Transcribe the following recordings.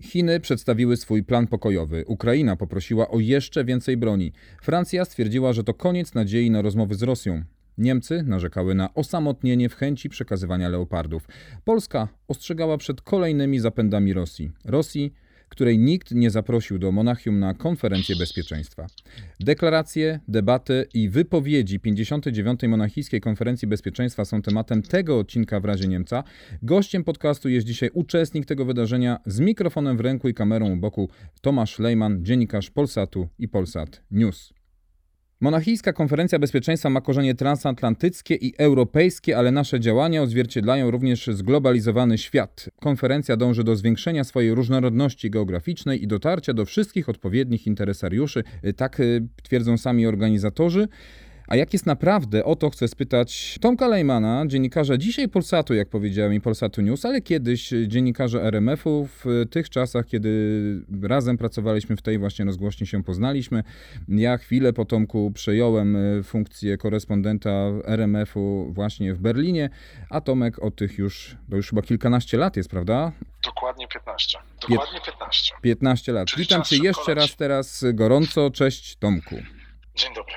Chiny przedstawiły swój plan pokojowy. Ukraina poprosiła o jeszcze więcej broni. Francja stwierdziła, że to koniec nadziei na rozmowy z Rosją. Niemcy narzekały na osamotnienie w chęci przekazywania leopardów. Polska ostrzegała przed kolejnymi zapędami Rosji. Rosji, której nikt nie zaprosił do Monachium na konferencję bezpieczeństwa. Deklaracje, debaty i wypowiedzi 59. Monachijskiej Konferencji Bezpieczeństwa są tematem tego odcinka w razie Niemca. Gościem podcastu jest dzisiaj uczestnik tego wydarzenia z mikrofonem w ręku i kamerą u boku Tomasz Lejman, dziennikarz Polsatu i Polsat News. Monachijska Konferencja Bezpieczeństwa ma korzenie transatlantyckie i europejskie, ale nasze działania odzwierciedlają również zglobalizowany świat. Konferencja dąży do zwiększenia swojej różnorodności geograficznej i dotarcia do wszystkich odpowiednich interesariuszy, tak y, twierdzą sami organizatorzy. A jak jest naprawdę, o to chcę spytać Tomka Lejmana, dziennikarza dzisiaj Polsatu, jak powiedziałem, i Polsatu News, ale kiedyś dziennikarza RMF-u w tych czasach, kiedy razem pracowaliśmy w tej właśnie rozgłośni, się poznaliśmy. Ja chwilę po Tomku przejąłem e, funkcję korespondenta RMF-u właśnie w Berlinie, a Tomek o tych już, to już chyba kilkanaście lat jest, prawda? Dokładnie 15. Dokładnie 15. 15 lat. Czyli Witam Cię jeszcze raz teraz gorąco. Cześć Tomku. Dzień dobry.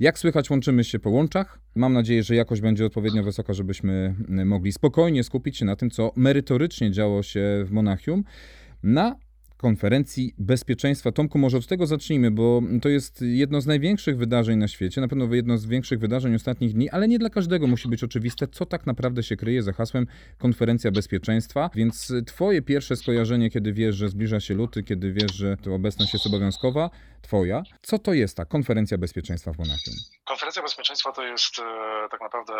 Jak słychać, łączymy się po łączach. Mam nadzieję, że jakość będzie odpowiednio wysoka, żebyśmy y, mogli spokojnie skupić się na tym, co merytorycznie działo się w Monachium na konferencji bezpieczeństwa. Tomku, może od tego zacznijmy, bo to jest jedno z największych wydarzeń na świecie, na pewno jedno z większych wydarzeń ostatnich dni, ale nie dla każdego musi być oczywiste, co tak naprawdę się kryje za hasłem konferencja bezpieczeństwa. Więc twoje pierwsze skojarzenie, kiedy wiesz, że zbliża się luty, kiedy wiesz, że to obecność jest obowiązkowa, twoja. Co to jest ta konferencja bezpieczeństwa w Monachium? Konferencja Bezpieczeństwa to jest e, tak naprawdę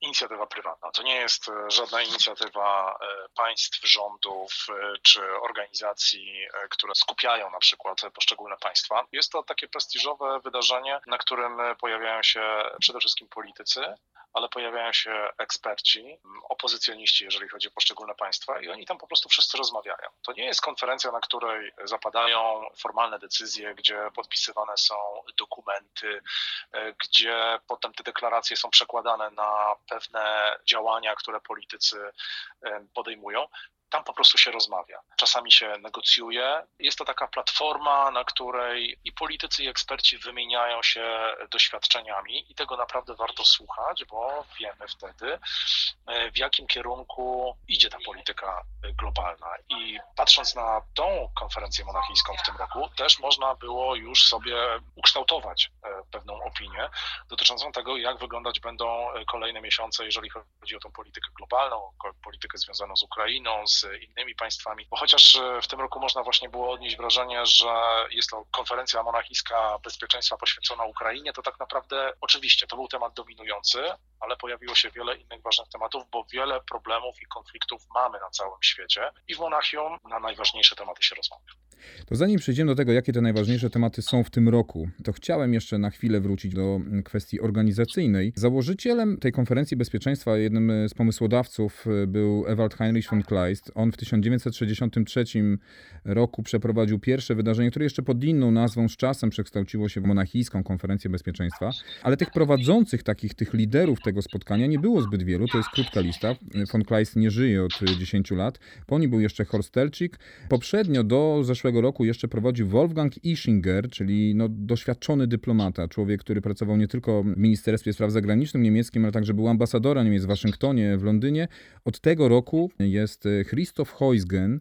inicjatywa prywatna. To nie jest e, żadna inicjatywa e, państw, rządów e, czy organizacji, które skupiają na przykład poszczególne państwa. Jest to takie prestiżowe wydarzenie, na którym pojawiają się przede wszystkim politycy, ale pojawiają się eksperci, opozycjoniści, jeżeli chodzi o poszczególne państwa, i oni tam po prostu wszyscy rozmawiają. To nie jest konferencja, na której zapadają formalne decyzje, gdzie podpisywane są dokumenty, gdzie potem te deklaracje są przekładane na pewne działania, które politycy e, podejmują. Tam po prostu się rozmawia. Czasami się negocjuje. Jest to taka platforma, na której i politycy, i eksperci wymieniają się doświadczeniami, i tego naprawdę warto słuchać, bo wiemy wtedy, e, w jakim kierunku idzie ta polityka globalna. I patrząc na tą konferencję monachijską w tym roku, też można było już sobie ukształtować e, opinię dotyczącą tego, jak wyglądać będą e, kolejne miesiące, jeżeli chodzi o tą politykę globalną, politykę związaną z Ukrainą, z innymi państwami. Bo chociaż e, w tym roku można właśnie było odnieść wrażenie, że jest to konferencja monachijska bezpieczeństwa poświęcona Ukrainie, to tak naprawdę oczywiście to był temat dominujący, ale pojawiło się wiele innych ważnych tematów, bo wiele problemów i konfliktów mamy na całym świecie i w Monachium na najważniejsze tematy się rozmawia. To zanim przejdziemy do tego, jakie te najważniejsze tematy są w tym roku, to chciałem jeszcze na chwilę wrócić do kwestii organizacyjnej. Założycielem tej konferencji bezpieczeństwa, jednym z pomysłodawców y, był Ewald Heinrich von Kleist. On w 1963 roku przeprowadził pierwsze wydarzenie, które jeszcze pod inną nazwą z czasem przekształciło się w monachijską konferencję bezpieczeństwa. Ale tych prowadzących, takich tych liderów tego spotkania nie było zbyt wielu. To jest krótka lista. Von Kleist nie żyje od y, 10 lat. Po nim był jeszcze Horst Telczyk. Poprzednio do zeszłego roku jeszcze prowadził Wolfgang Ischinger, czyli no, doświadczony dyplomata, człowiek, który pracował nie tylko w Ministerstwie Spraw Zagranicznych niemieckim, ale także był ambasadorem Niemiec w Waszyngtonie, w Londynie. Od tego roku jest Christoph Heusgen,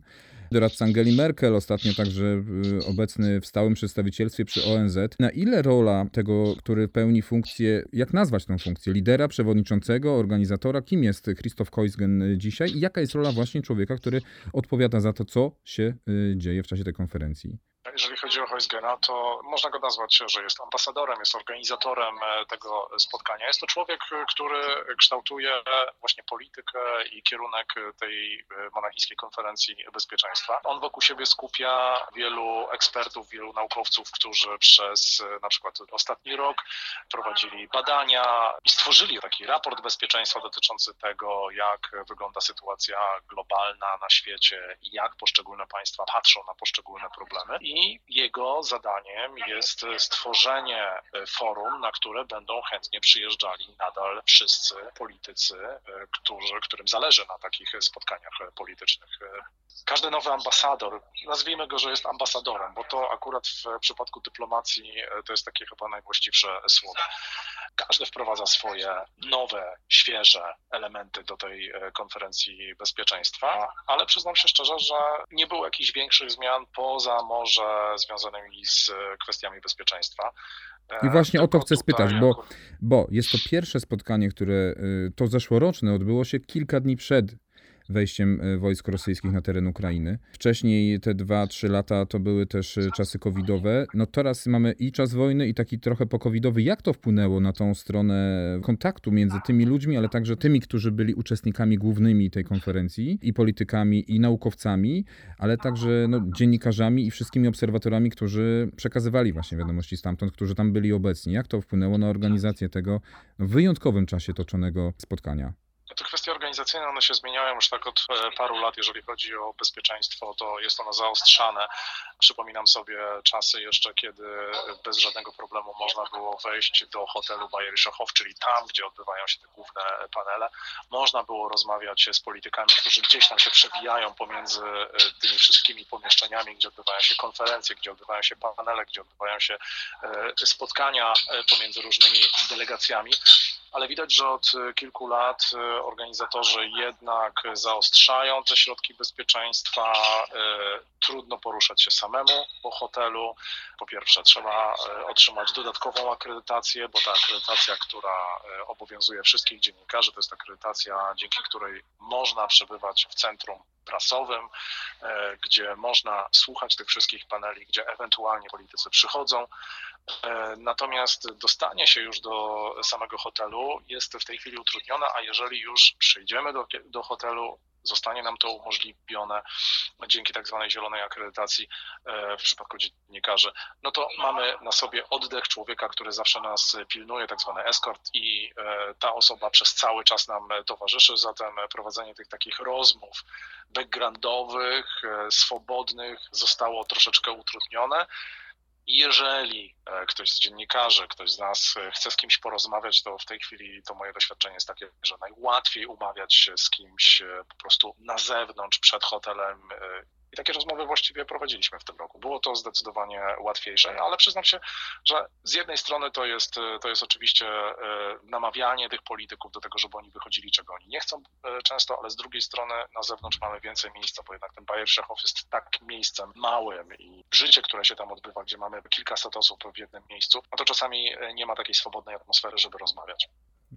doradca Angeli Merkel, ostatnio także obecny w stałym przedstawicielstwie przy ONZ. Na ile rola tego, który pełni funkcję, jak nazwać tą funkcję, lidera, przewodniczącego, organizatora, kim jest Christoph Heusgen y, dzisiaj i jaka jest rola właśnie człowieka, który odpowiada za to, co się y, dzieje w czasie tej konferencji? Jeżeli chodzi o Heusgena, to można go nazwać, że jest ambasadorem, jest organizatorem e, tego spotkania. Jest to człowiek, e, który kształtuje właśnie politykę i kierunek tej e, monachijskiej konferencji bezpieczeństwa. On wokół siebie skupia wielu ekspertów, wielu naukowców, którzy przez na przykład ostatni rok prowadzili badania i stworzyli taki raport bezpieczeństwa dotyczący tego, jak wygląda sytuacja globalna na świecie i jak poszczególne państwa patrzą na poszczególne problemy. I I jego zadaniem jest stworzenie forum, na które będą chętnie przyjeżdżali nadal wszyscy politycy, którzy, którym zależy na takich spotkaniach politycznych. Każdy nowy ambasador, nazwijmy go, że jest ambasadorem, bo to akurat w przypadku dyplomacji to jest takie chyba najwłaściwsze słowo. Każdy wprowadza swoje nowe, świeże elementy do tej konferencji bezpieczeństwa, ale przyznam się szczerze, że nie było jakichś większych zmian poza może związanymi z kwestiami bezpieczeństwa. I właśnie o to chcę spytać, bo, bo jest to pierwsze spotkanie, które y, to zeszłoroczne odbyło się kilka dni przed wejściem e, wojsk rosyjskich na teren Ukrainy. Wcześniej te dwa, trzy lata to były też e, czasy covidowe. No teraz mamy i czas wojny, i taki trochę pokowidowy. Jak to wpłynęło na tą stronę kontaktu między tymi ludźmi, ale także tymi, którzy byli uczestnikami głównymi tej konferencji, i politykami, i naukowcami, ale także no, dziennikarzami i wszystkimi obserwatorami, którzy przekazywali właśnie wiadomości stamtąd, którzy tam byli obecni. Jak to wpłynęło na organizację tego no, wyjątkowym czasie toczonego spotkania? Te kwestie organizacyjne, one się zmieniają już tak od e, paru lat, jeżeli chodzi o bezpieczeństwo, to jest ono zaostrzane. Przypominam sobie czasy jeszcze, kiedy bez żadnego problemu można było wejść do hotelu Bayerischer Hof, czyli tam, gdzie odbywają się te główne panele. Można było rozmawiać z politykami, którzy gdzieś tam się przewijają pomiędzy e, tymi wszystkimi pomieszczeniami, gdzie odbywają się konferencje, gdzie odbywają się panele, gdzie odbywają się e, spotkania pomiędzy różnymi delegacjami ale widać, że od kilku lat organizatorzy jednak zaostrzają te środki bezpieczeństwa. E, trudno poruszać się samemu po hotelu. Po pierwsze, trzeba e, otrzymać dodatkową akredytację, bo ta akredytacja, która e, obowiązuje wszystkich dziennikarzy, to jest akredytacja, dzięki której można przebywać w centrum prasowym, gdzie można słuchać tych wszystkich paneli, gdzie ewentualnie politycy przychodzą. Natomiast dostanie się już do samego hotelu jest w tej chwili utrudnione, a jeżeli już przyjdziemy do, do hotelu, zostanie nam to umożliwione dzięki tak zwanej zielonej akredytacji e, w przypadku dziennikarzy, no to mamy na sobie oddech człowieka, który zawsze nas pilnuje, tak zwany escort i e, ta osoba przez cały czas nam towarzyszy, zatem prowadzenie tych takich rozmów backgroundowych, e, swobodnych zostało troszeczkę utrudnione. Jeżeli e, ktoś z dziennikarzy, ktoś z nas e, chce z kimś porozmawiać, to w tej chwili to moje doświadczenie jest takie, że najłatwiej umawiać się z kimś e, po prostu na zewnątrz, przed hotelem i takie rozmowy właściwie prowadziliśmy w tym roku. Było to zdecydowanie łatwiejsze, ale przyznam się, że z jednej strony to jest, to jest oczywiście e, namawianie tych polityków do tego, żeby oni wychodzili, czego oni nie chcą e, często, ale z drugiej strony na zewnątrz mamy więcej miejsca, bo jednak ten Bayer Szechow jest tak miejscem małym i życie, które się tam odbywa, gdzie mamy kilkaset osób w jednym miejscu, no to czasami e, nie ma takiej swobodnej atmosfery, żeby rozmawiać.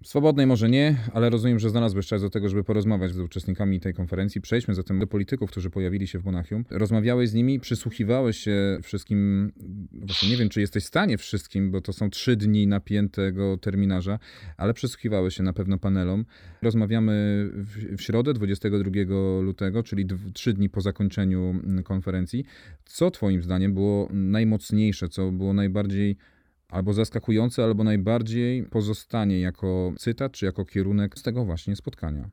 Swobodnej może nie, ale rozumiem, że znalazłeś czas do tego, żeby porozmawiać z uczestnikami tej konferencji. Przejdźmy zatem do polityków, którzy pojawili się w Monachium. Rozmawiałeś z nimi, przysłuchiwałeś się wszystkim, właśnie nie wiem, czy jesteś w stanie wszystkim, bo to są trzy dni napiętego terminarza, ale przysłuchiwałeś się na pewno panelom. Rozmawiamy w, środę, 22 lutego, czyli trzy dni po zakończeniu konferencji. Co twoim zdaniem było najmocniejsze, co było najbardziej albo zaskakujące, albo najbardziej pozostanie jako cytat, czy jako kierunek z tego właśnie spotkania.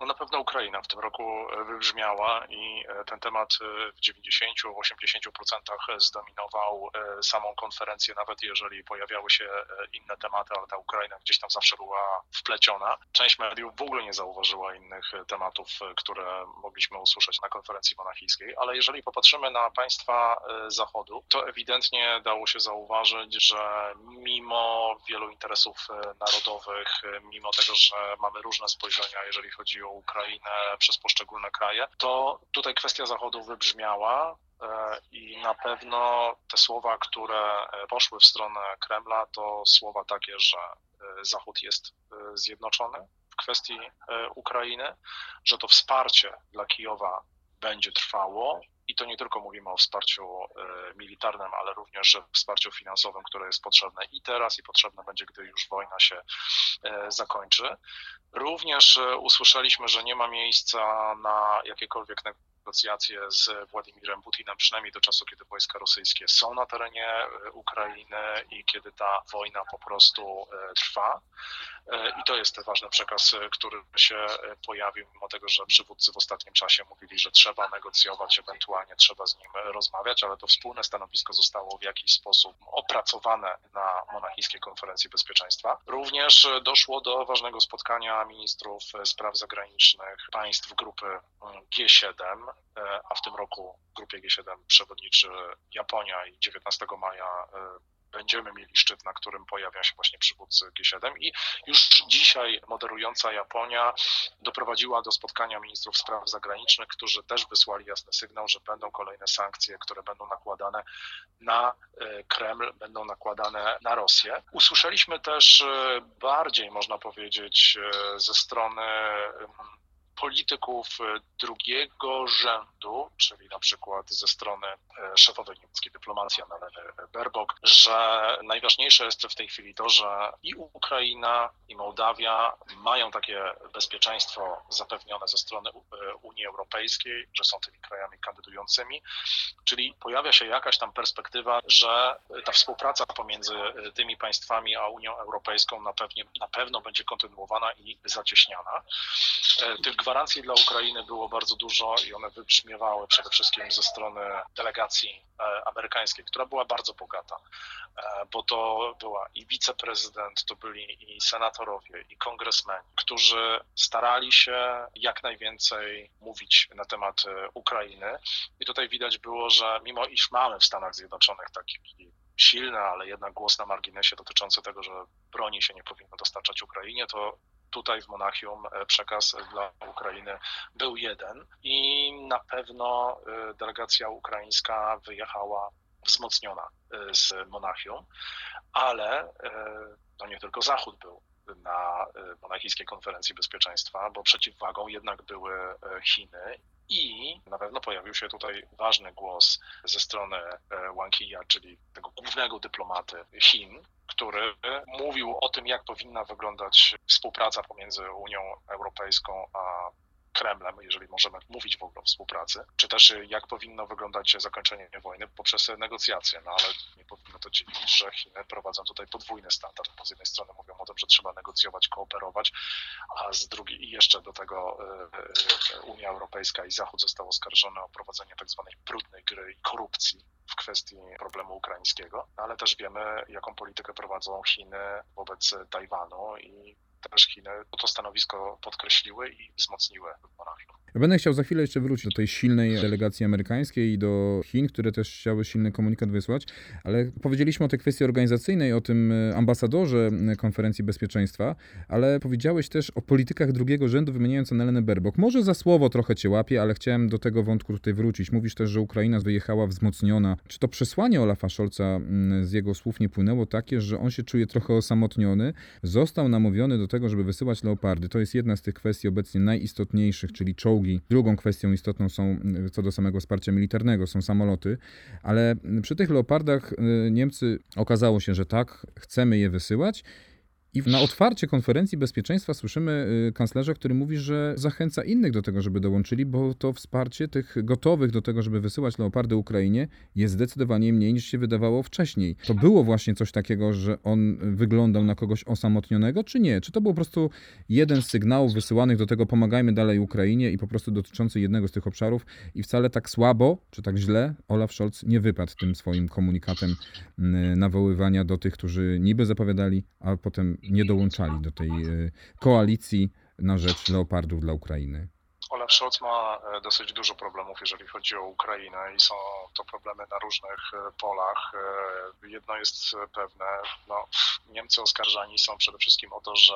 No na pewno Ukraina w tym roku e, wybrzmiała i e, ten temat e, w 90-80% zdominował samą konferencję, nawet jeżeli pojawiały się inne tematy, ale ta Ukraina gdzieś tam zawsze była wpleciona. Część mediów w ogóle nie zauważyła innych tematów, które mogliśmy usłyszeć na konferencji monachijskiej, ale jeżeli popatrzymy na państwa Zachodu, to ewidentnie dało się zauważyć, że mimo wielu interesów narodowych, mimo tego, że mamy różne spojrzenia, jeżeli chodzi o Ukrainę przez poszczególne kraje, to tutaj kwestia Zachodu wybrzmiała e, i na pewno te słowa, które e, poszły w stronę Kremla, to słowa takie, że e, Zachód jest zjednoczony w kwestii Ukrainy, że to wsparcie dla Kijowa będzie trwało i to nie tylko mówimy o wsparciu militarnym, ale również wsparciu finansowym, które jest potrzebne i teraz, i potrzebne będzie, gdy już wojna się zakończy. Również e, usłyszeliśmy, że nie ma miejsca na jakiekolwiek z Władimirem Putinem, przynajmniej do czasu, kiedy wojska rosyjskie są na terenie e, Ukrainy i kiedy ta wojna po prostu e, trwa. E, I to jest ważny przekaz, który się pojawił, mimo tego, że przywódcy w ostatnim czasie mówili, że trzeba negocjować, ewentualnie trzeba z nim rozmawiać, ale to wspólne stanowisko zostało w jakiś sposób opracowane na monachijskiej konferencji bezpieczeństwa. Również doszło do ważnego spotkania ministrów spraw zagranicznych państw grupy G7, a w tym roku w grupie G7 przewodniczy Japonia i 19 maja e, będziemy mieli szczyt, na którym pojawia się właśnie przywódcy G7 i już dzisiaj moderująca Japonia doprowadziła do spotkania ministrów spraw zagranicznych, którzy też wysłali jasny sygnał, że będą kolejne sankcje, które będą nakładane na e, Kreml, będą nakładane na Rosję. Usłyszeliśmy też e, bardziej, można powiedzieć, ze strony polityków e, drugiego rzędu, czyli na przykład ze strony e, szefowej niemieckiej dyplomacji Annaleny Baerbock, że najważniejsze jest w tej chwili to, że i Ukraina, i Mołdawia mają takie bezpieczeństwo zapewnione ze strony e, Unii Europejskiej, że są tymi krajami kandydującymi, czyli pojawia się jakaś tam perspektywa, że ta współpraca pomiędzy tymi państwami a Unią Europejską na, pewnie, na pewno będzie kontynuowana i zacieśniana. Tych gwarancji dla Ukrainy było bardzo dużo i one wybrzmiewały przede wszystkim ze strony delegacji e, amerykańskiej, która była bardzo bogata, e, bo to była i wiceprezydent, to byli i senatorowie, i kongresmeni, którzy starali się jak najwięcej mówić na temat e, Ukrainy. I tutaj widać było, że mimo iż mamy w Stanach Zjednoczonych taki silny, ale jednak głos na marginesie dotyczący tego, że broni się nie powinno dostarczać Ukrainie, to tutaj w Monachium e, przekaz dla Ukrainy był jeden i na pewno e, delegacja ukraińska wyjechała wzmocniona e, z Monachium, ale no nie tylko Zachód był na monachijskiej konferencji bezpieczeństwa, bo przeciwwagą jednak były Chiny i na pewno pojawił się tutaj ważny głos ze strony Wang Yi, czyli tego głównego dyplomaty Chin, który mówił o tym, jak powinna wyglądać współpraca pomiędzy Unią Europejską a Kremlem, jeżeli możemy mówić w ogóle o współpracy, czy też jak powinno wyglądać zakończenie wojny poprzez negocjacje. No ale nie powinno to dziwić, że Chiny prowadzą tutaj podwójny standard, bo z jednej strony mówią o tym, że trzeba negocjować, kooperować, a z drugiej i jeszcze do tego e, e, Unia Europejska i Zachód został oskarżony o prowadzenie tak zwanej brudnej gry i korupcji w kwestii problemu ukraińskiego, ale też wiemy, jaką politykę prowadzą Chiny wobec Tajwanu i też Chiny to stanowisko podkreśliły i wzmocniły w będę chciał za chwilę jeszcze wrócić do tej silnej delegacji amerykańskiej i do Chin, które też chciały silny komunikat wysłać, ale powiedzieliśmy o tej kwestii organizacyjnej, o tym e, ambasadorze e, konferencji bezpieczeństwa, ale powiedziałeś też o politykach drugiego rzędu, wymieniając Annelenę Berbok. Może za słowo trochę cię łapię, ale chciałem do tego wątku tutaj wrócić. Mówisz też, że Ukraina wyjechała wzmocniona. Czy to przesłanie Olafa Scholza mm, z jego słów nie płynęło takie, że on się czuje trochę osamotniony, został namówiony do tego, żeby wysyłać leopardy? To jest jedna z tych kwestii obecnie najistotniejszych, czyli czołgi. Drugą kwestią istotną są, y, co do samego wsparcia militarnego, są samoloty, ale przy tych leopardach y, Niemcy okazało się, że tak, chcemy je wysyłać i na otwarcie konferencji bezpieczeństwa słyszymy y, kanclerza, który mówi, że zachęca innych do tego, żeby dołączyli, bo to wsparcie tych gotowych do tego, żeby wysyłać leopardy Ukrainie jest zdecydowanie mniej niż się wydawało wcześniej. To było właśnie coś takiego, że on wyglądał na kogoś osamotnionego, czy nie? Czy to był po prostu jeden z sygnałów wysyłanych do tego pomagajmy dalej Ukrainie i po prostu dotyczący jednego z tych obszarów i wcale tak słabo, czy tak źle Olaf Scholz nie wypadł tym swoim komunikatem nawoływania do tych, którzy niby zapowiadali, a potem nie dołączali do tej e, koalicji na rzecz leopardów dla Ukrainy? Olaf Scholz ma e, dosyć dużo problemów, jeżeli chodzi o Ukrainę i są to problemy na różnych e, polach. Jedno jest pewne, no, Niemcy oskarżani są przede wszystkim o to, że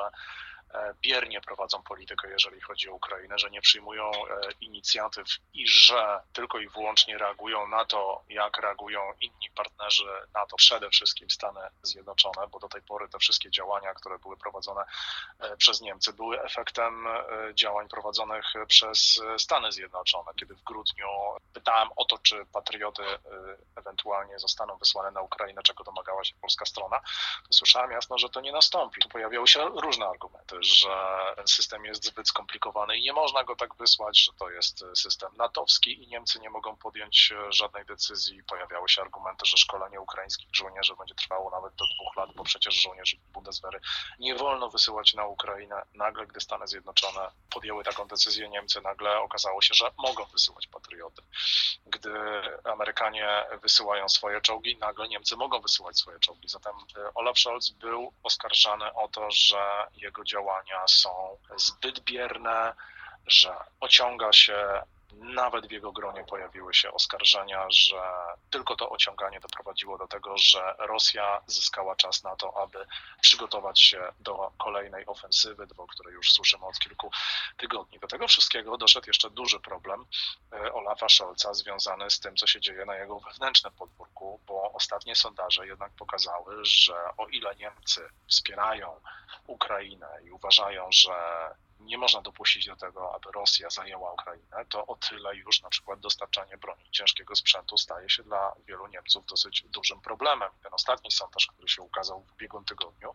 biernie prowadzą politykę, jeżeli chodzi o Ukrainę, że nie przyjmują e, inicjatyw i że tylko i wyłącznie reagują na to, jak reagują inni partnerzy NATO, przede wszystkim Stany Zjednoczone, bo do tej pory te wszystkie działania, które były prowadzone e, przez Niemcy, były efektem działań prowadzonych przez Stany Zjednoczone. Kiedy w grudniu pytałem o to, czy patrioty ewentualnie zostaną wysłane na Ukrainę, czego domagała się polska strona, to słyszałem jasno, że to nie nastąpi. Tu pojawiały się różne argumenty że system jest zbyt skomplikowany i nie można go tak wysłać, że to jest system natowski i Niemcy nie mogą podjąć żadnej decyzji. Pojawiały się argumenty, że szkolenie ukraińskich żołnierzy będzie trwało nawet do dwóch lat, bo przecież żołnierzy Bundeswehry nie wolno wysyłać na Ukrainę. Nagle, gdy Stany Zjednoczone podjęły taką decyzję, Niemcy nagle okazało się, że mogą wysyłać patrioty. Gdy Amerykanie wysyłają swoje czołgi, nagle Niemcy mogą wysyłać swoje czołgi. Zatem e, Olaf Scholz był oskarżany o to, że jego działania są zbyt bierne, że ociąga się nawet w jego gronie pojawiły się oskarżenia, że tylko to ociąganie doprowadziło do tego, że Rosja zyskała czas na to, aby przygotować się do kolejnej ofensywy, o której już słyszymy od kilku tygodni. Do tego wszystkiego doszedł jeszcze duży problem e, Olafa Scholza związany z tym, co się dzieje na jego wewnętrznym podwórku, bo ostatnie sondaże jednak pokazały, że o ile Niemcy wspierają Ukrainę i uważają, że nie można dopuścić do tego, aby Rosja zajęła Ukrainę, to o tyle już na przykład dostarczanie broni ciężkiego sprzętu staje się dla wielu Niemców dosyć dużym problemem. Ten ostatni sondaż, który się ukazał w ubiegłym tygodniu,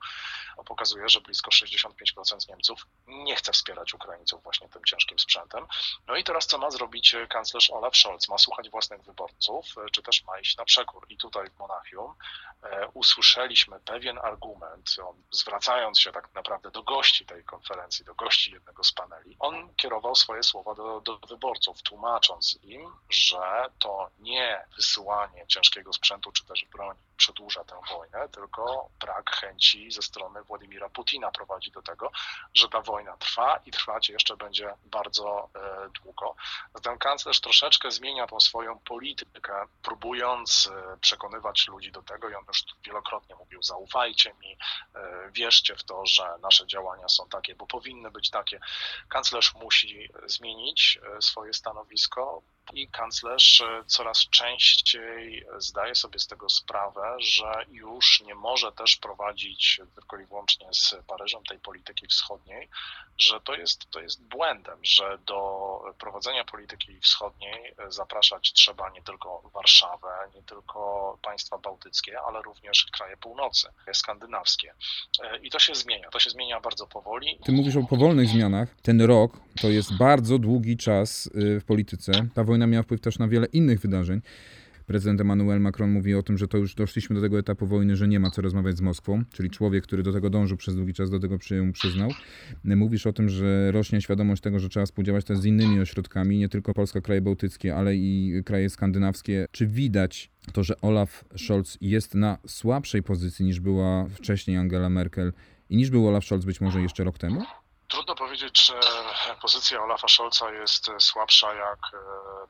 pokazuje, że blisko 65% Niemców nie chce wspierać Ukraińców właśnie tym ciężkim sprzętem. No i teraz co ma zrobić kanclerz Olaf Scholz? Ma słuchać własnych wyborców, czy też ma iść na przekór? I tutaj w Monachium e, usłyszeliśmy pewien argument, zwracając się tak naprawdę do gości tej konferencji, do gości jednego z paneli, on kierował swoje słowa do, do wyborców, tłumacząc im, że to nie wysyłanie ciężkiego sprzętu czy też broni przedłuża tę wojnę, tylko brak chęci ze strony Władimira Putina prowadzi do tego, że ta wojna trwa i trwać jeszcze będzie bardzo e, długo. Zatem kanclerz troszeczkę zmienia tą swoją politykę, próbując e, przekonywać ludzi do tego, i on już wielokrotnie mówił, zaufajcie mi, e, wierzcie w to, że nasze działania są takie, bo powinny być takie. Kanclerz musi zmienić swoje stanowisko, i kanclerz e, coraz częściej zdaje sobie z tego sprawę, że już nie może też prowadzić tylko i wyłącznie z Paryżem tej polityki wschodniej, że to jest, to jest błędem, że do prowadzenia polityki wschodniej zapraszać trzeba nie tylko Warszawę, nie tylko państwa bałtyckie, ale również kraje północy, skandynawskie. E, I to się zmienia, to się zmienia bardzo powoli. Ty mówisz o powolnych zmianach. Ten rok to jest bardzo długi czas w polityce. Ta wojna miała wpływ też na wiele innych wydarzeń. Prezydent Emmanuel Macron mówi o tym, że to już doszliśmy do tego etapu wojny, że nie ma co rozmawiać z Moskwą, czyli człowiek, który do tego dążył przez długi czas, do tego przyznał. Mówisz o tym, że rośnie świadomość tego, że trzeba współdziałać też z innymi ośrodkami, nie tylko Polska, kraje bałtyckie, ale i kraje skandynawskie. Czy widać to, że Olaf Scholz jest na słabszej pozycji niż była wcześniej Angela Merkel i niż był Olaf Scholz być może jeszcze rok temu? Trudno powiedzieć, że pozycja Olafa Scholza jest słabsza jak e,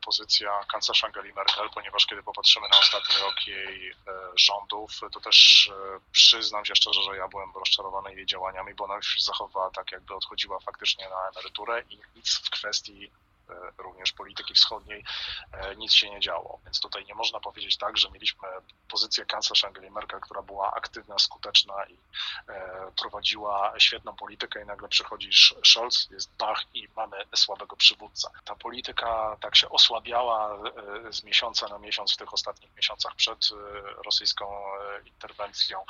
pozycja kanclerza Angeli Merkel, ponieważ kiedy popatrzymy na ostatni rok jej e, rządów, to też e, przyznam się szczerze, że ja byłem rozczarowany jej działaniami, bo ona już zachowała tak, jakby odchodziła faktycznie na emeryturę i nic w kwestii również polityki wschodniej e, nic się nie działo. Więc tutaj nie można powiedzieć tak, że mieliśmy pozycję kanclerz Angeli Merkel, która była aktywna, skuteczna i e, prowadziła świetną politykę i nagle przychodzi Scholz, jest Bach i mamy słabego przywódcę. Ta polityka tak się osłabiała z miesiąca na miesiąc w tych ostatnich miesiącach przed rosyjską interwencją.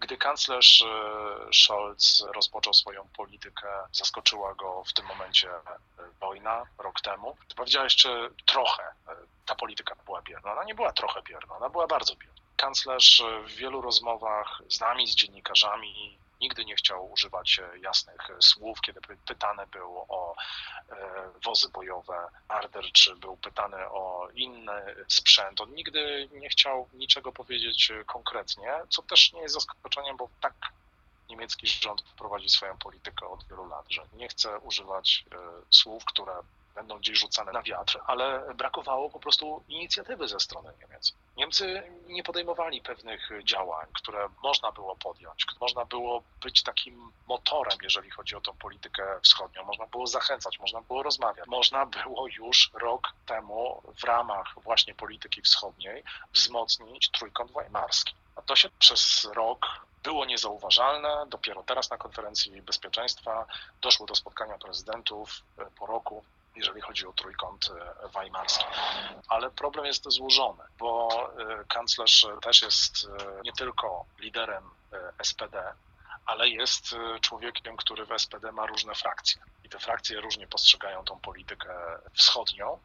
Gdy kanclerz e, Scholz rozpoczął swoją politykę, zaskoczyła go w tym momencie e, wojna rok temu, to powiedziałeś, czy trochę e, ta polityka była bierna. Ona nie była trochę bierna, ona była bardzo bierna. Kanclerz w wielu rozmowach z nami, z dziennikarzami, nigdy nie chciał używać jasnych słów, kiedy pytany był o e, wozy bojowe Arder, czy był pytany o inny sprzęt. On nigdy nie chciał niczego powiedzieć konkretnie, co też nie jest zaskoczeniem, bo tak niemiecki rząd prowadzi swoją politykę od wielu lat, że nie chce używać e, słów, które będą gdzieś rzucane na wiatr, ale brakowało po prostu inicjatywy ze strony Niemiec. Niemcy nie podejmowali pewnych działań, które można było podjąć, można było być takim motorem, jeżeli chodzi o tą politykę wschodnią, można było zachęcać, można było rozmawiać, można było już rok temu w ramach właśnie polityki wschodniej wzmocnić trójkąt weimarski. A to się przez rok było niezauważalne. Dopiero teraz na konferencji bezpieczeństwa doszło do spotkania prezydentów po roku jeżeli chodzi o trójkąt e, weimarski. Ale problem jest złożony, bo e, kanclerz też jest e, nie tylko liderem SPD, ale jest człowiekiem, który w SPD ma różne frakcje. I te frakcje różnie postrzegają tą politykę wschodnią.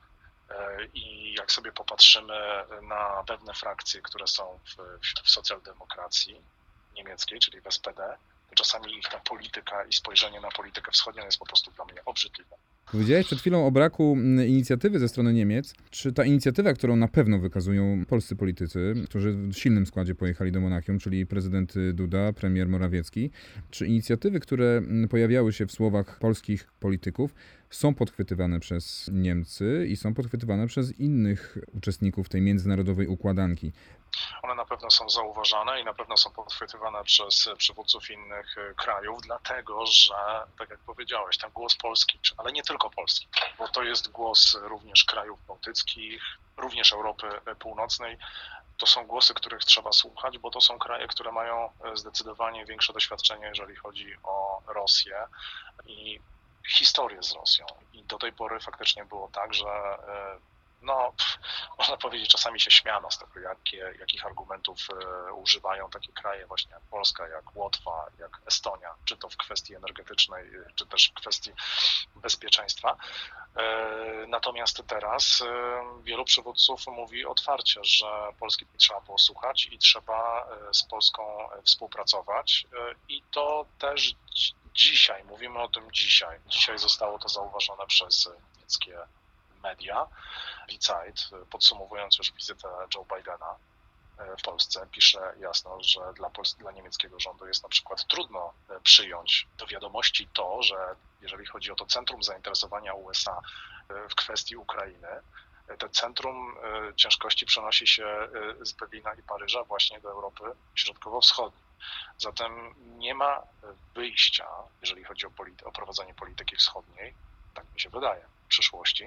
E, I jak sobie popatrzymy na pewne frakcje, które są w, w socjaldemokracji niemieckiej, czyli w SPD, to czasami ich ta polityka i spojrzenie na politykę wschodnią jest po prostu dla mnie obrzydliwe. Powiedziałeś przed chwilą o braku inicjatywy ze strony Niemiec. Czy ta inicjatywa, którą na pewno wykazują polscy politycy, którzy w silnym składzie pojechali do Monachium, czyli prezydent Duda, premier Morawiecki, czy inicjatywy, które pojawiały się w słowach polskich polityków, są podchwytywane przez Niemcy i są podchwytywane przez innych uczestników tej międzynarodowej układanki? One na pewno są zauważane i na pewno są podchwytywane przez przywódców innych e, krajów, dlatego że, tak jak powiedziałeś, ten głos polski, ale nie tylko polski, bo to jest głos również krajów bałtyckich, również Europy Północnej. To są głosy, których trzeba słuchać, bo to są kraje, które mają e, zdecydowanie większe doświadczenie, jeżeli chodzi o Rosję i historię z Rosją. I do tej pory faktycznie było tak, że e, no, można powiedzieć, czasami się śmiano z tego, jakie, jakich argumentów e, używają takie kraje właśnie jak Polska, jak Łotwa, jak Estonia, czy to w kwestii energetycznej, czy też w kwestii bezpieczeństwa. E, natomiast teraz wielu przywódców mówi otwarcie, że Polski trzeba było słuchać i trzeba z Polską współpracować i to też dzisiaj, mówimy o tym dzisiaj. Dzisiaj zostało to zauważone przez niemieckie media. Die podsumowując już wizytę Joe Bidena e, w Polsce, pisze jasno, że dla, Pols- dla niemieckiego rządu jest na przykład trudno e, przyjąć do wiadomości to, że jeżeli chodzi o to centrum zainteresowania USA e, w kwestii Ukrainy, to centrum ciężkości przenosi się z Berlina i Paryża właśnie do Europy Środkowo-Wschodniej. Zatem nie ma wyjścia, jeżeli chodzi o, polity- o prowadzenie polityki wschodniej, tak mi się wydaje, przyszłości,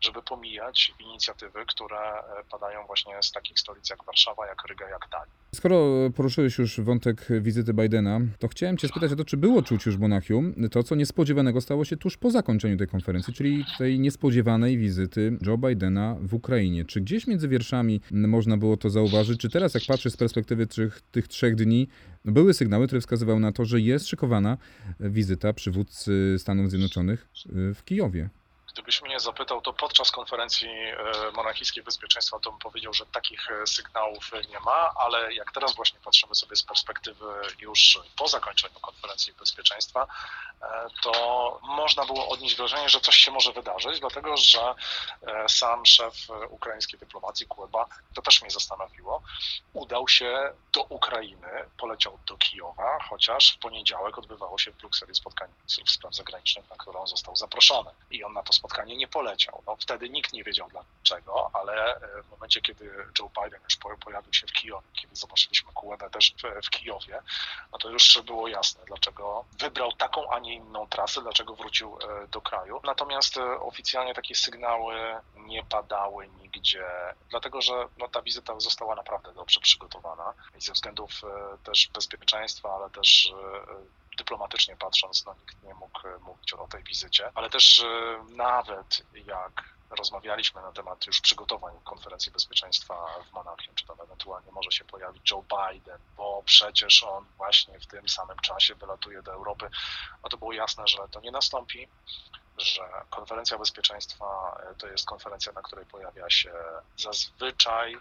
żeby pomijać inicjatywy, które e, padają właśnie z takich stolic jak Warszawa, jak Ryga, jak Tallinn. Skoro poruszyłeś już wątek wizyty Bidena, to chciałem Cię spytać o to, czy było czuć już w Monachium to, co niespodziewanego stało się tuż po zakończeniu tej konferencji, czyli tej niespodziewanej wizyty Joe Bidena w Ukrainie. Czy gdzieś między wierszami można było to zauważyć? Czy teraz, jak patrzysz z perspektywy tych, tych trzech dni, były sygnały, które wskazywały na to, że jest szykowana wizyta przywódcy Stanów Zjednoczonych w Kijowie? Gdybyś mnie zapytał, to podczas konferencji e, monarchijskiej bezpieczeństwa to bym powiedział, że takich e, sygnałów nie ma, ale jak teraz właśnie patrzymy sobie z perspektywy już po zakończeniu konferencji bezpieczeństwa, e, to można było odnieść wrażenie, że coś się może wydarzyć, dlatego że sam szef ukraińskiej dyplomacji Kuleba, to też mnie zastanowiło, udał się do Ukrainy, poleciał do Kijowa, chociaż w poniedziałek odbywało się w Brukseli spotkanie ministrów spraw zagranicznych, na które on został zaproszony i on na to spotkanie nie poleciał. No, wtedy nikt nie wiedział dlaczego, ale e, w momencie, kiedy Joe Biden już pojawił się w Kijowie, kiedy zobaczyliśmy Kułebę też w, w Kijowie, no to już było jasne, dlaczego wybrał taką, a nie inną trasę, dlaczego wrócił e, do kraju. Natomiast e, oficjalnie takie sygnały nie padały nigdzie, dlatego że no, ta wizyta została naprawdę dobrze przygotowana i ze względów też bezpieczeństwa, ale też dyplomatycznie patrząc, no nikt nie mógł mówić o tej wizycie, ale też nawet jak rozmawialiśmy na temat już przygotowań konferencji bezpieczeństwa w Monachium, czy tam ewentualnie może się pojawić Joe Biden, bo przecież on właśnie w tym samym czasie wylatuje do Europy, no to było jasne, że to nie nastąpi, że konferencja bezpieczeństwa e, to jest konferencja, na której pojawia się zazwyczaj e,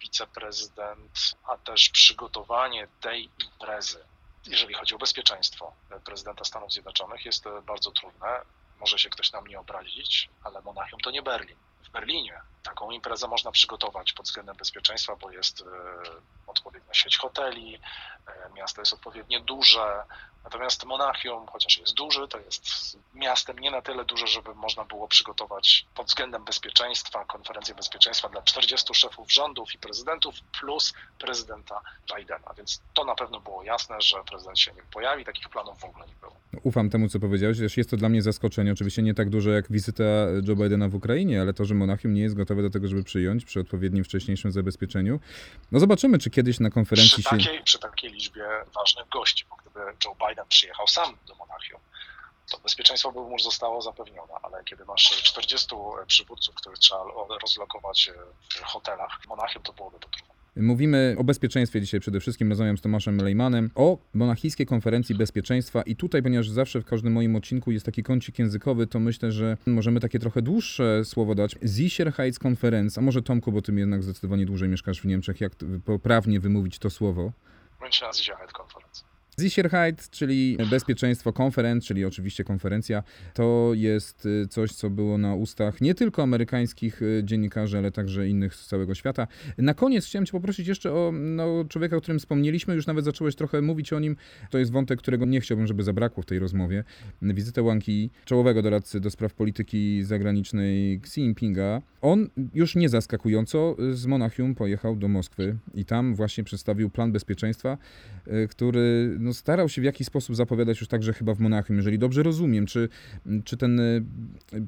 wiceprezydent, a też przygotowanie tej imprezy jeżeli chodzi o bezpieczeństwo prezydenta Stanów Zjednoczonych, jest bardzo trudne. Może się ktoś na mnie obrazić, ale Monachium to nie Berlin. W Berlinie taką imprezę można przygotować pod względem bezpieczeństwa, bo jest e, odpowiednia sieć hoteli, e, miasto jest odpowiednio duże, Natomiast Monachium, chociaż jest duży, to jest miastem nie na tyle duże, żeby można było przygotować pod względem bezpieczeństwa konferencję bezpieczeństwa dla 40 szefów rządów i prezydentów plus prezydenta Bidena. Więc to na pewno było jasne, że prezydent się nie pojawi, takich planów w ogóle nie było. Ufam temu, co powiedziałeś, jest to dla mnie zaskoczenie. Oczywiście nie tak duże jak wizyta Joe Bidena w Ukrainie, ale to, że Monachium nie jest gotowe do tego, żeby przyjąć przy odpowiednim wcześniejszym zabezpieczeniu. No zobaczymy, czy kiedyś na konferencji przy takiej, się... Przy takiej liczbie ważnych gości, bo gdyby Joe Biden przyjechał sam do Monachium, to bezpieczeństwo by mu zostało zapewnione, ale kiedy masz 40 przywódców, których trzeba rozlokować w hotelach, Monachium to byłoby to trudne. Mówimy o bezpieczeństwie dzisiaj przede wszystkim. Rozmawiam z Tomaszem Lejmanem o monachijskiej konferencji bezpieczeństwa i tutaj, ponieważ zawsze w każdym moim odcinku jest taki kącik językowy, to myślę, że możemy takie trochę dłuższe słowo dać. Sicherheitskonferenz, a może Tomku, bo ty jednak zdecydowanie dłużej mieszkasz w Niemczech, jak poprawnie wymówić to słowo? Münchner Sicherheitskonferenz. Sicherheit, czyli bezpieczeństwo, konferenc, czyli oczywiście konferencja, to jest y, coś, co było na ustach nie tylko amerykańskich y, dziennikarzy, ale także innych z całego świata. Na koniec chciałem Cię poprosić jeszcze o no, człowieka, o którym wspomnieliśmy, już nawet zacząłeś trochę mówić o nim. To jest wątek, którego nie chciałbym, żeby zabrakło w tej rozmowie. Wizytę Łanki, czołowego doradcy do spraw polityki zagranicznej Xi Jinpinga. On już nie zaskakująco z Monachium pojechał do Moskwy i tam właśnie przedstawił plan bezpieczeństwa, y, który no, starał się w jakiś sposób zapowiadać już także chyba w Monachium, jeżeli dobrze rozumiem. Czy, czy ten y,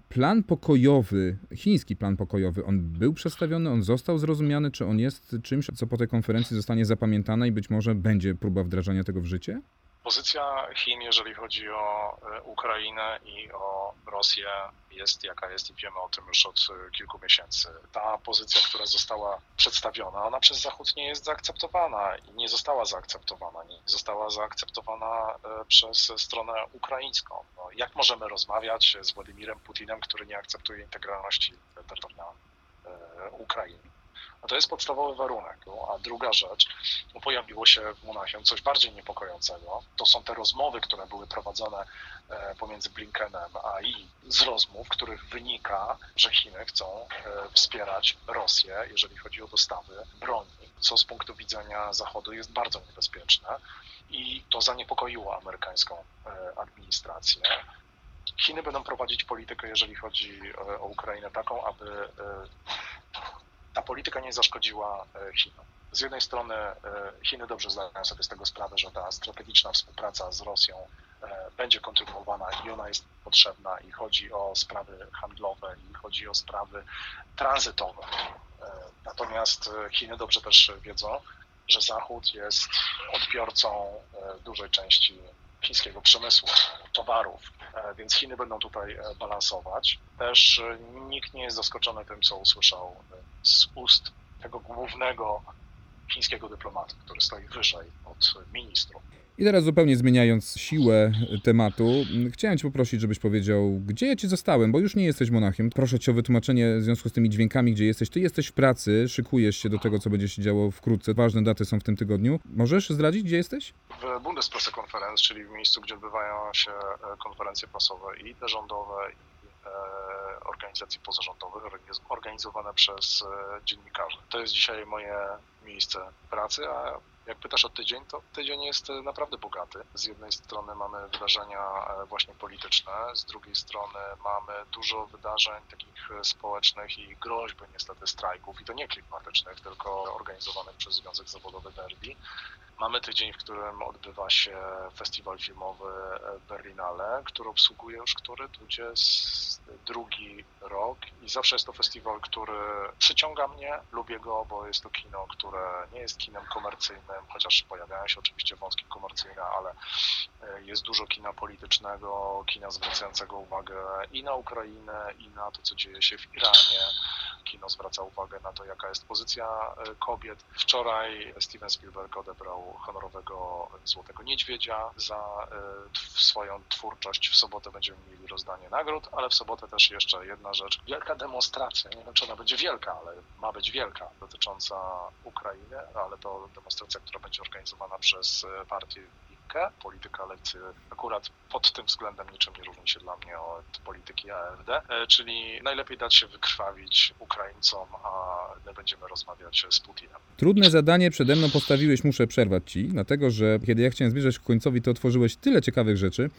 plan pokojowy, chiński plan pokojowy, on był przedstawiony, on został zrozumiany, czy on jest czymś, co po tej konferencji zostanie zapamiętane i być może będzie próba wdrażania tego w życie? Pozycja Chin, jeżeli chodzi o e, Ukrainę i o Rosję, jest jaka jest i wiemy o tym już od e, kilku miesięcy. Ta pozycja, która została przedstawiona, ona przez Zachód nie jest zaakceptowana i nie została zaakceptowana. Nie została zaakceptowana e, przez stronę ukraińską. No, jak możemy rozmawiać z Władimirem Putinem, który nie akceptuje integralności terytorialnej Ukrainy? No to jest podstawowy warunek. A druga rzecz, no pojawiło się w Monachium coś bardziej niepokojącego. To są te rozmowy, które były prowadzone e, pomiędzy Blinkenem a i z rozmów, których wynika, że Chiny chcą e, wspierać Rosję, jeżeli chodzi o dostawy broni, co z punktu widzenia Zachodu jest bardzo niebezpieczne i to zaniepokoiło amerykańską e, administrację. Chiny będą prowadzić politykę, jeżeli chodzi o Ukrainę, taką, aby polityka nie zaszkodziła e, Chinom. Z jednej strony e, Chiny dobrze zdają sobie z tego sprawę, że ta strategiczna współpraca z Rosją e, będzie kontynuowana i ona jest potrzebna i chodzi o sprawy handlowe i chodzi o sprawy tranzytowe. Natomiast Chiny dobrze też wiedzą, że Zachód jest odbiorcą dużej części chińskiego przemysłu, towarów, więc Chiny będą tutaj balansować. Też nikt nie jest zaskoczony tym, co usłyszał z ust tego głównego chińskiego dyplomata, który stoi wyżej od ministrów. I teraz zupełnie zmieniając siłę tematu, chciałem Cię poprosić, żebyś powiedział, gdzie ja Ci zostałem, bo już nie jesteś monachiem. Proszę Cię o wytłumaczenie w związku z tymi dźwiękami, gdzie jesteś. Ty jesteś w pracy, szykujesz się do tego, co będzie się działo wkrótce. Ważne daty są w tym tygodniu. Możesz zdradzić, gdzie jesteś? W Bundespressekonferenz, czyli w miejscu, gdzie odbywają się e, konferencje prasowe i te rządowe, i e, organizacji pozarządowych organizowane przez e, dziennikarzy. To jest dzisiaj moje miejsce pracy, a jak pytasz o tydzień, to tydzień jest e, naprawdę bogaty. Z jednej strony mamy wydarzenia e, właśnie polityczne, z drugiej strony mamy dużo wydarzeń takich społecznych i groźby niestety strajków i to nie klimatycznych, tylko organizowanych przez Związek Zawodowy Verdi. Mamy tydzień, w którym odbywa się festiwal filmowy Berlinale, który obsługuje już który 22 rok i zawsze jest to festiwal, który przyciąga mnie, lubię go, bo jest to kino, które nie jest kinem komercyjnym, chociaż pojawiają się oczywiście wątki komercyjne, ale e, jest dużo kina politycznego, kina zwracającego uwagę i na Ukrainę, i na to, co dzieje się w Iranie. Kino zwraca uwagę na to, jaka jest pozycja e, kobiet. Wczoraj Steven Spielberg odebrał honorowego Złotego Niedźwiedzia za e, swoją twórczość. W sobotę będziemy mieli rozdanie nagród, ale w sobotę też jeszcze jedna rzecz. Wielka demonstracja, nie wiem czy ona będzie wielka, ale ma być wielka, dotycząca Ukrainy, ale to demonstracja, która będzie organizowana przez e, partię Polityka lewicy akurat pod tym względem niczym nie różni się dla mnie od polityki AfD, e, czyli najlepiej dać się wykrwawić Ukraińcom, a my będziemy rozmawiać z Putinem. Trudne zadanie przede mną postawiłeś, muszę przerwać ci, dlatego że kiedy ja chciałem zbliżać ku końcowi, to otworzyłeś tyle ciekawych rzeczy,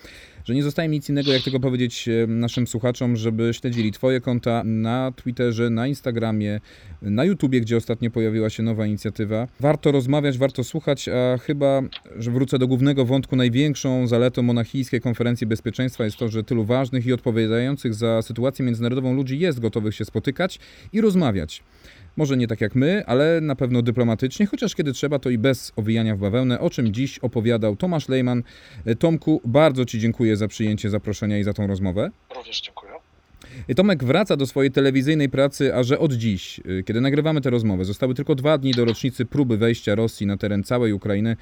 że nie zostaje mi nic innego, jak tylko powiedzieć e, naszym słuchaczom, żeby śledzili twoje konta na Twitterze, na Instagramie, na YouTubie, gdzie ostatnio pojawiła się nowa inicjatywa. Warto rozmawiać, warto słuchać, a chyba, że wrócę do głównego wątku, największą zaletą monachijskiej konferencji bezpieczeństwa jest to, że tylu ważnych i odpowiadających za sytuację międzynarodową ludzi jest gotowych się spotykać i rozmawiać. Może nie tak jak my, ale na pewno dyplomatycznie, chociaż kiedy trzeba, to i bez owijania w bawełnę, o czym dziś opowiadał Tomasz Lejman. Tomku, bardzo Ci dziękuję za przyjęcie zaproszenia i za tą rozmowę. Również dziękuję. Tomek wraca do swojej telewizyjnej pracy, a że od dziś, y, kiedy nagrywamy tę rozmowę, zostały tylko dwa dni do rocznicy próby wejścia Rosji na teren całej Ukrainy,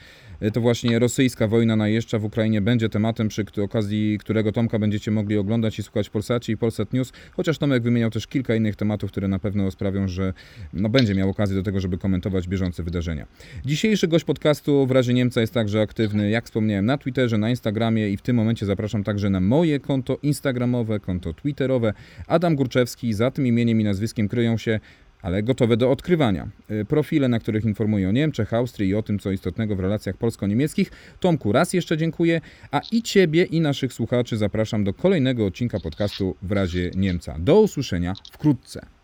y, to właśnie rosyjska wojna najeżdża w Ukrainie będzie tematem, przy okazji którego Tomka będziecie mogli oglądać i słuchać w Polsacie i Polsat News, chociaż Tomek wymieniał też kilka innych tematów, które na pewno sprawią, że no, będzie miał okazję do tego, żeby komentować bieżące wydarzenia. Dzisiejszy gość podcastu w razie Niemca jest także aktywny, jak wspomniałem, na Twitterze, na Instagramie i w tym momencie zapraszam także na moje konto instagramowe, konto twitterowe. Adam Górczewski, za tym imieniem i nazwiskiem kryją się ale gotowe do odkrywania. Y, profile, na których informuję o Niemczech, Austrii i o tym, co istotnego w relacjach polsko-niemieckich. Tomku, raz jeszcze dziękuję, a i Ciebie, i naszych słuchaczy zapraszam do kolejnego odcinka podcastu w razie Niemca. Do usłyszenia wkrótce.